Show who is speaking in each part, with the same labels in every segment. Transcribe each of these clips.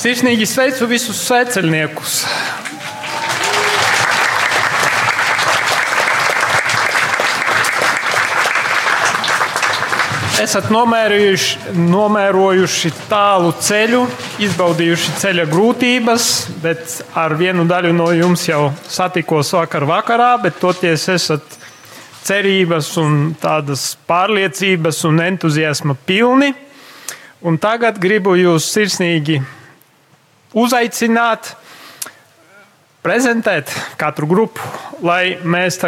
Speaker 1: Sirsnīgi sveicu visus sveceļniekus! Esat nomērojuši tālu ceļu, izbaudījuši ceļa grūtības, bet ar vienu daļu no jums jau satikos vakar vakarā, bet toties esat cerības un tādas pārliecības un entuziasma pilni. Un tagad gribu jūs sirsnīgi uzaicināt, prezentēt katru grupu, lai mēs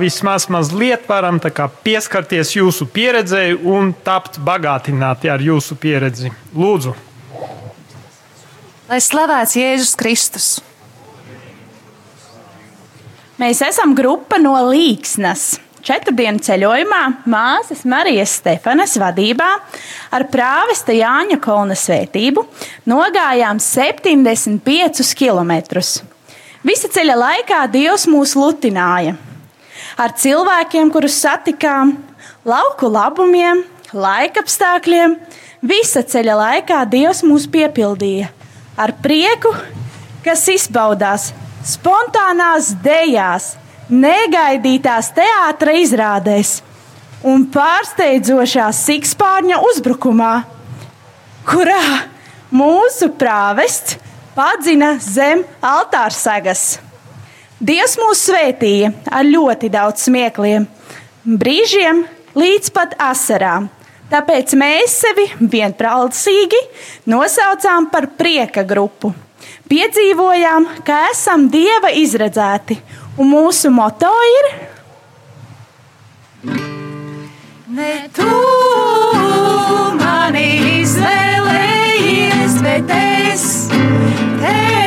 Speaker 1: vismaz mazliet varam pieskarties jūsu pieredzei un tapt bagātināti ar jūsu pieredzi. Lūdzu!
Speaker 2: Lai slavēts Jēzus Kristus! Mēs esam grupa no Līksnas. Četru dienu ceļojumā māsas Marijas Stefanas vadībā ar prāvesta Jāņa Kolna svētību nogājām 75 km. Visa ceļa laikā Dievs mūs lutināja ar cilvēkiem, kurus satikām, lauku labumiem, laikapstākļiem. Visa ceļa laikā Dievs mūs piepildīja ar prieku, kas izpaudās spontānās dejās negaidītās teātras izrādēs un pārsteidzošā sikspārņa uzbrukumā, kurā mūsu prāvests padzina zem altāra sagas. Dievs mūs svētīja ar ļoti daudz smiekliem, brīžiem līdz pat asarām. Tāpēc mēs sevi vienprātīgi nosaucām par prieka grupu. Piedzīvojām, ka esam dieva izredzēti Un mūsu moto ir Ne tu mani izvēlējies, bet es tevi.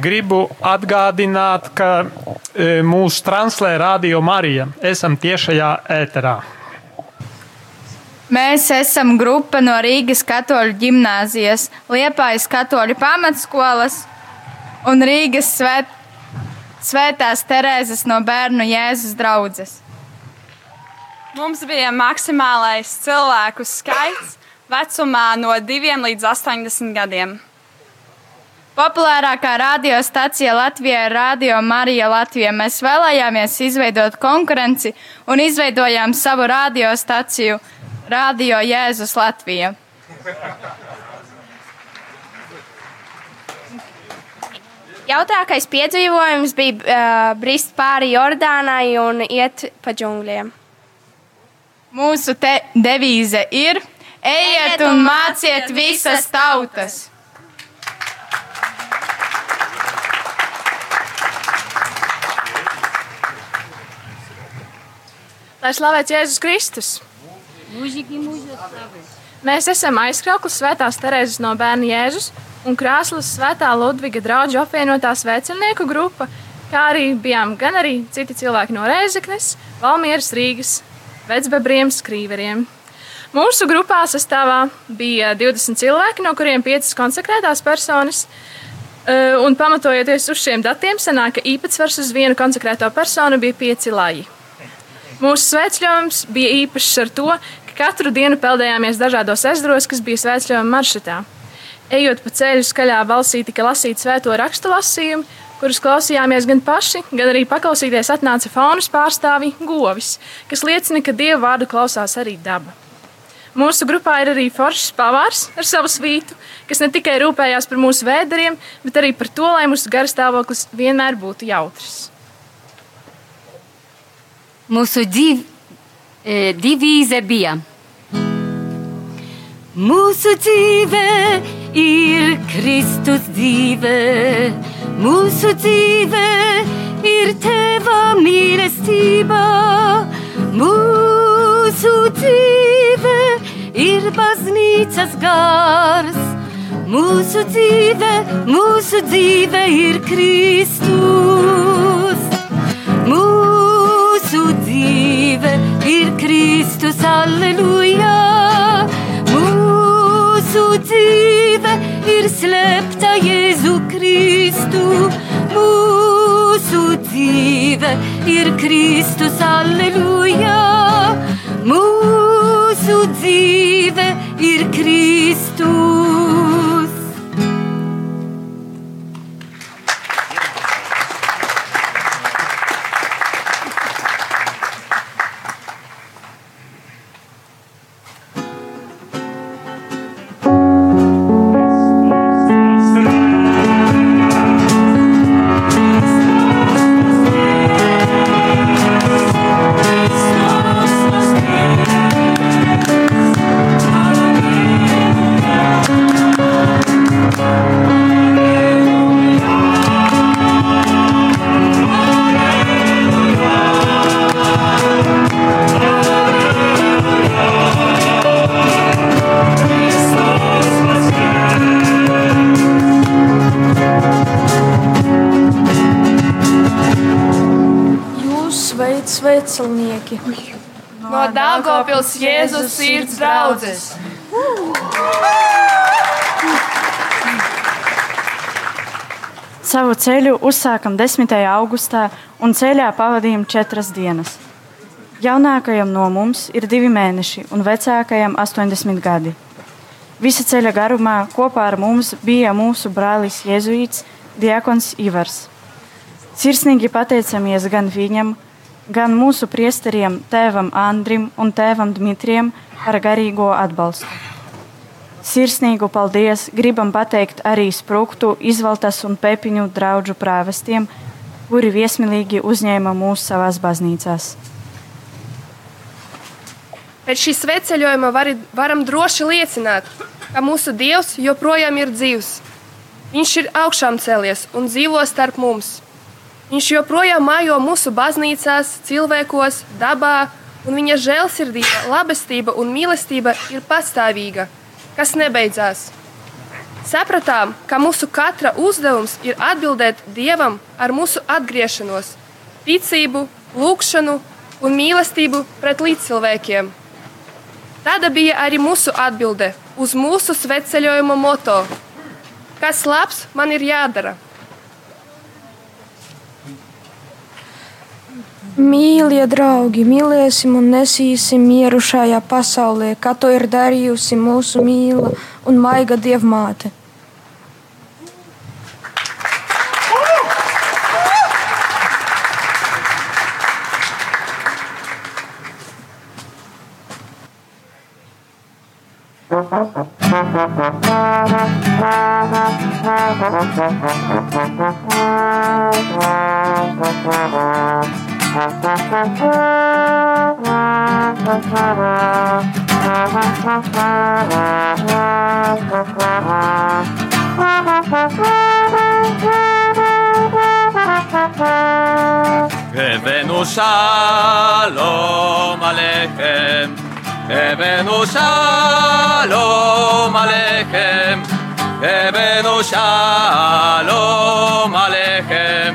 Speaker 1: Gribu atgādināt, ka e, mūsu translē Radio Marija. Esam tiešajā ēterā.
Speaker 3: Mēs esam grupa no Rīgas katoļu ģimnāzijas, Liepājas katoļu pamatskolas un Rīgas svēt, svētās Terēzes no bērnu Jēzus draudzes.
Speaker 4: Mums bija maksimālais cilvēku skaits vecumā no 2 līdz 80 gadiem.
Speaker 3: Populārākā radiostacija Latvijā ir Radio Marija Latvija. Mēs vēlējāmies izveidot konkurenci un izveidojām savu radiostaciju Radio Jēzus Latvija.
Speaker 5: Jautākais piedzīvojums bija uh, brist pāri Jordānai un iet pa džungļiem.
Speaker 3: Mūsu devīze ir: Ejiet un māciet visas tautas!
Speaker 6: Lai slavēts Jēzus Kristus! Mēs esam aizkrauklis Svētās Terēzes no bērna Jēzus un Krāslas Svētā Ludviga draugu apvienotās vecumnieku grupa, kā arī bijām gan arī citi cilvēki no Rēzeknes, Valmieras, Rīgas, Vecbebriem, Skrīveriem. Mūsu grupā sastāvā bija 20 cilvēki, no kuriem 5 konsekrētās personas. Eh, Un pamatojoties uz šiem datiem, sanāk, ka īpatsvars uz vienu konsekrēto personu bija 5 laji. Mūsu svētceļojums bija īpašs ar to, ka katru dienu peldējāmies dažādos ezeros, kas bija svētceļojuma maršrutā. Ejot pa ceļu, skaļā balsī tika lasīta svēto rakstu lasījumi, kurus klausījāmies gan paši, gan arī paklausīties atnāca faunas pārstāvi govis, kas liecina, ka dievu vārdu klausās arī daba. Mūsu grupā ir arī foršs pavārs ar savu svītu, kas ne tikai rūpējās par mūsu vēderiem, bet arī par to, lai mūsu garstāvoklis vienmēr būtu jautrs.
Speaker 7: Mūsu div, e, divīze bija. Mūsu dzīve ir Kristus dzīve, mūsu dzīve ir Teva mīlestība, mūsu dzīve ir baznīcas gars. Mūsu dzīve, mūsu dzīve ir Kristus. Mūsu dzīve ir Kristus, aleluja. Mūsu dzīve ir slēpta Jēzu Kristu. Mūsu dzīve ir Kristus, aleluja. Mūsu dzīve ir Kristus.
Speaker 8: Dāngopils Jēzus sirds draudzes.
Speaker 9: Savu ceļu uzsākam 10. augustā un ceļā pavadījām četras dienas. Jaunākajam no mums ir divi mēneši un vecākajam 80 gadi. Visa ceļa garumā kopā ar mums bija mūsu brālis Jēzuīts, Diakons Ivars. Sirsnīgi pateicamies gan viņam, gan mūsu priesteriem, tēvam Andrim un tēvam Dmitrijam par garīgo atbalstu. Sirsnīgu paldies gribam pateikt arī sprūktu, izvaltas un pepiņu draugu prāvestiem, kuri viesmīlīgi uzņēma mūs savās baznīcās.
Speaker 8: Pēc šī sveceļojuma vari, varam droši liecināt, ka mūsu Dievs joprojām ir dzīvs. Viņš ir augšām cēlies un dzīvo starp mums. Viņš joprojām mājo mūsu baznīcās, cilvēkos, dabā, un viņa žēlsirdība, labestība un mīlestība ir pastāvīga, kas nebeidzās. Sapratām, ka mūsu katra uzdevums ir atbildēt Dievam ar mūsu atgriešanos, ticību, lūgšanu un mīlestību pret līdzcilvēkiem. Tāda bija arī mūsu atbilde uz mūsu sveceļojuma moto: Kas labs man ir jādara?
Speaker 10: Mīļie draugi, mīlēsim un nesīsim mieru šajā pasaulē, kā to ir darījusi mūsu mīla un maiga dievmāte.
Speaker 11: הבאנו שלום עליכם, הבאנו שלום עליכם, הבאנו שלום עליכם,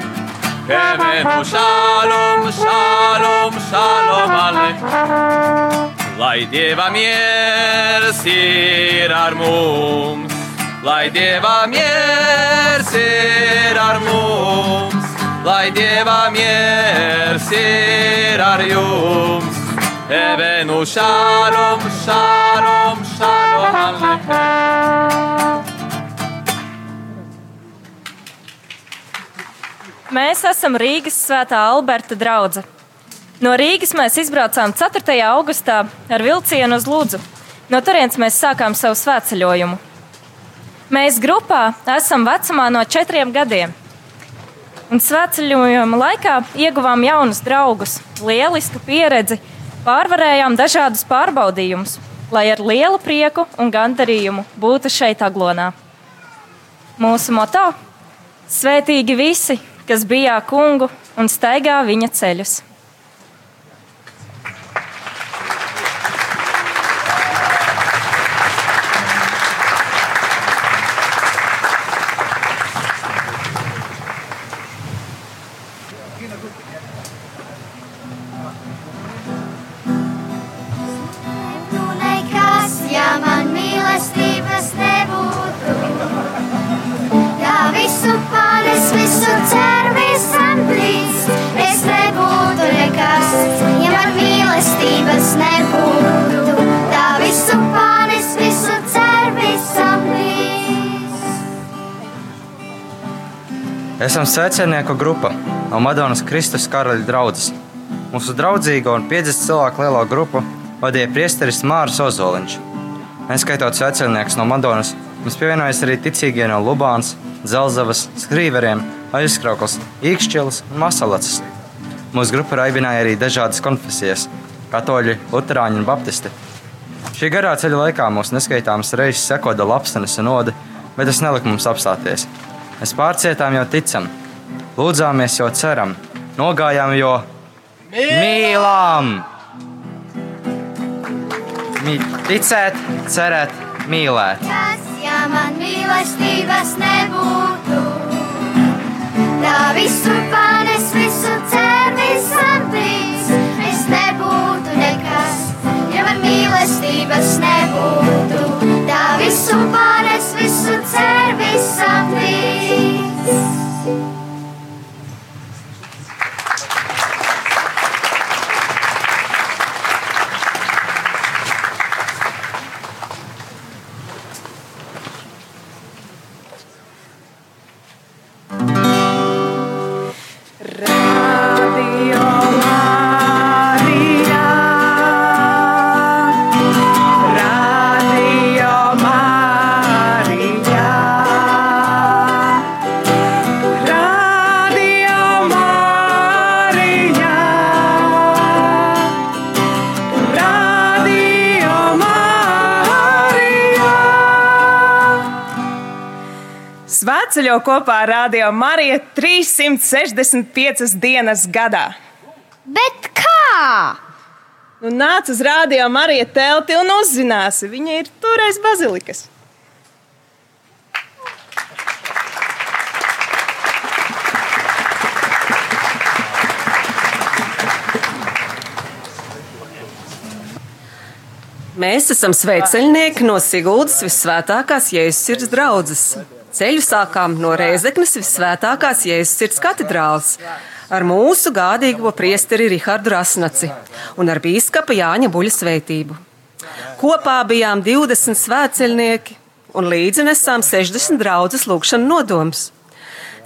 Speaker 11: Hebēmu šalom, šalom, šalom aleik. Lai Dieva miers ir ar mums, lai Dieva miers ir ar mums, lai Dieva miers ir ar jums. Hebēmu šalom, šalom, šalom aleik.
Speaker 12: Mēs esam Rīgas Svētā Alberta drauga. No Rīgas mēs izbraucām 4. augustā ar vilcienu uz Lūdzu. No turienes mēs sākām savu svētceļojumu. Mēs grupā esam vecumā no četriem gadiem. Un svētceļojuma laikā ieguvām jaunus draugus, lielisku pieredzi, pārvarējām dažādus pārbaudījumus, lai ar lielu prieku un gandarījumu būtu šeit, Aglonā. Mūsu moto - Svētīgi visi, kas bijā kungu un staigā viņa ceļus.
Speaker 13: Esam svecenieku grupa no Madonas Kristus karaļa draudzes. Mūsu draudzīgo un 50 cilvēku lielo grupu vadīja priesteris Māris Ozoliņš. Neskaitot sveceniekus no Madonas, mums pievienojas arī ticīgie no Lubānas, Zelzavas, Skrīveriem, Aizkrauklas, Īkšķilas un Masalacas. Mūsu grupa raibināja arī dažādas konfesijas - katoļi, luterāņi un baptisti. Šī garā ceļa laikā mums neskaitāmas reizes sekoda lapsenes un ode, bet tas nelika mums apstāties. Mēs pārcietām, jo ticam, lūdzāmies, jo ceram, nogājām, jo mīlām! Mī- Ticēt, cerēt, mīlēt.
Speaker 14: Kas, ja man mīlestības nebūtu? Tā visu panes, visu cer, visam trīs. Es nebūtu nekas, ja man mīlestības nebūtu. Tā visu panes, visu cer, visam trīs.
Speaker 15: Svētceļo kopā ar Radio Mariju 365 dienas gadā.
Speaker 14: Bet kā?
Speaker 15: Nu, nāc uz Radio Mariju telti un uzzināsi, viņa ir turais bazilikas.
Speaker 16: Mēs esam sveceļnieki no Siguldas visvētākās Jēzus sirds draudzes. Ceļu sākām no Rēzeknes visvētākās Jēzus sirds katedrāles ar mūsu gādīgo priesteri Rihardu Rasnaci un ar bīskapa Jāņa Buļa svētību. Kopā bijām 20 svēceļnieki un līdzi nesām 60 draudzes lūgšanu nodoms.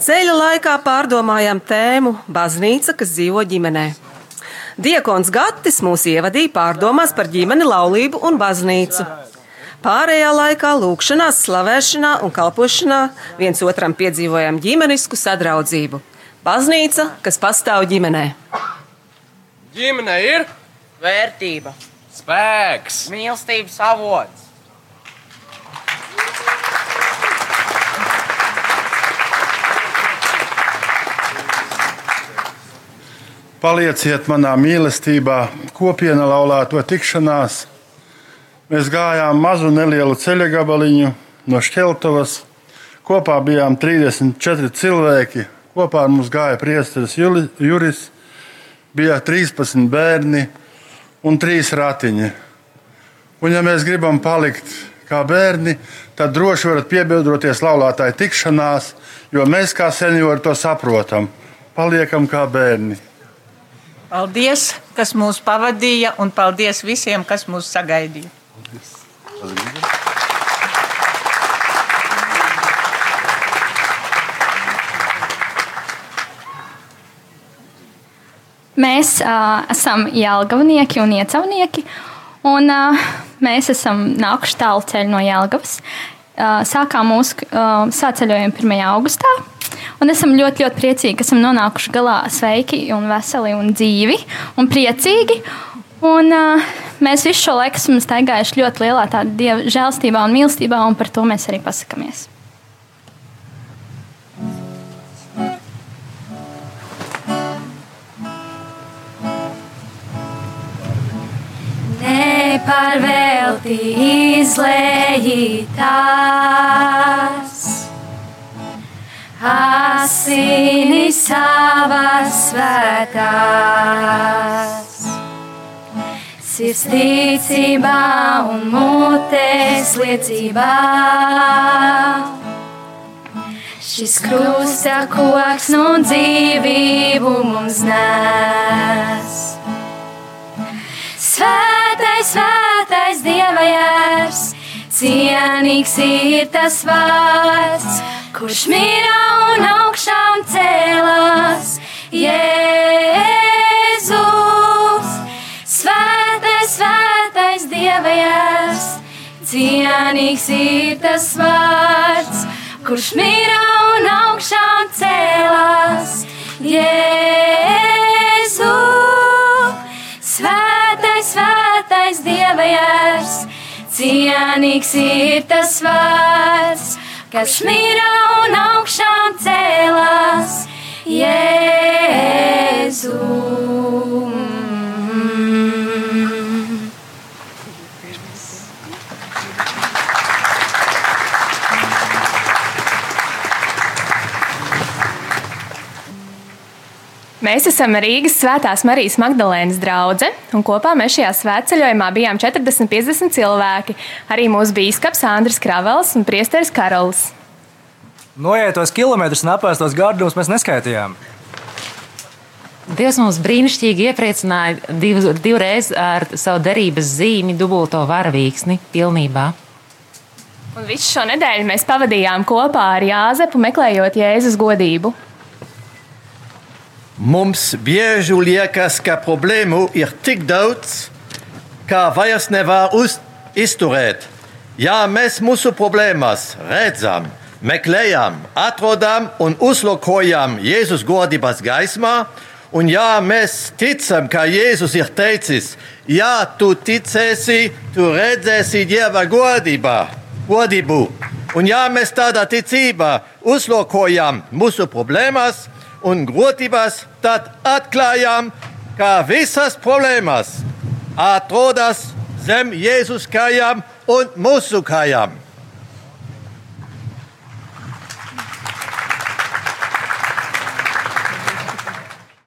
Speaker 16: Ceļa laikā pārdomājām tēmu Baznīca, kas dzīvo ģimenē. Diekons Gatis mūs ievadīja pārdomās par ģimeni, laulību un baznīcu. Pārējā laikā, lūkšanās, slavēšanā un kalpošanā viens otram piedzīvojām ģimenisku sadraudzību. Baznīca, kas pastāv ģimenē.
Speaker 17: Ģimene ir
Speaker 18: Vērtība,
Speaker 17: spēks.
Speaker 18: mīlestības avots.
Speaker 19: Palieciet manā mīlestībā, kopiena laulāto tikšanās. Mēs gājām mazu nelielu ceļa gabaliņu no Šķeltavas. Kopā bijām 34 cilvēki. Kopā ar mums gāja priesteris Juris, bija 13 bērni un 3 ratiņi. Un, ja mēs gribam palikt kā bērni, tad droši varat piebiedroties laulātāju tikšanās, jo mēs kā seniori to saprotam. Paliekam kā bērni.
Speaker 20: Paldies, kas mūs pavadīja, un paldies visiem, kas mūs sagaidīja.
Speaker 21: Mēs uh, esam jēlgavnieki un iecavnieki, un uh, mēs esam nākuši tālu ceļu no Jēlgavas. Uh, sākām mūsu uh, sāceļojumu 1. augustā, un esam ļoti, ļoti priecīgi, ka esam nonākuši galā sveiki un veseli un dzīvi un priecīgi. Un, uh, mēs visu šo laiku esam staigājuši ļoti lielā tādā dieva žēlstībā un mīlestībā, un par to mēs arī pasakāmies.
Speaker 14: Neparvelti izlējītās, asinis savas svētās. Sirds ticībā un mutes liecībā. Šis krusta koks no dzīvību mums nes. Svētais, svētais dieva jērs, cienīgs ir tas vārds, kurš mīra un augšām cēlās. Jēzus, jērs, cienīgs ir tas vārds, kurš mīra un augšām cēlās. Jēzu, svētais, svētais Dieva jērs, cienīgs ir tas vārds, kas mīra un augšām cēlās. Jēzu.
Speaker 22: Mēs esam Rīgas Svētās Marijas Magdalēnas drauga, un kopā mēs šajā svētceļojumā bijām 40-50 cilvēki. Arī mūsu bīskaps Andris Kravels un priesteris Karols.
Speaker 23: Noietos kilometrus un apēstos gardumus mēs neskaitījām.
Speaker 24: Dievs mums brīnišķīgi iepriecināja div, divreiz ar savu derības zīmi, dubulto varavīksni pilnībā.
Speaker 22: Un visu šo nedēļu mēs pavadījām kopā ar Jāzepu, meklējot Jēzus godību.
Speaker 25: Mums bieži liekas, ka problēmu ir tik daudz, ka vairs nevar uz izturēt. Ja mēs mūsu problēmas redzam, meklējam, atrodam un uzlūkojam Jēzus godības gaismā, un ja mēs ticam, ka Jēzus ir teicis, ja tu ticēsi, tu redzēsi Dieva godībā, godību. Un ja mēs tādā ticībā uzlūkojam mūsu problēmas, un grūtības, tad atklājām, ka visas problēmas atrodas zem Jēzus kājām un mūsu kājām.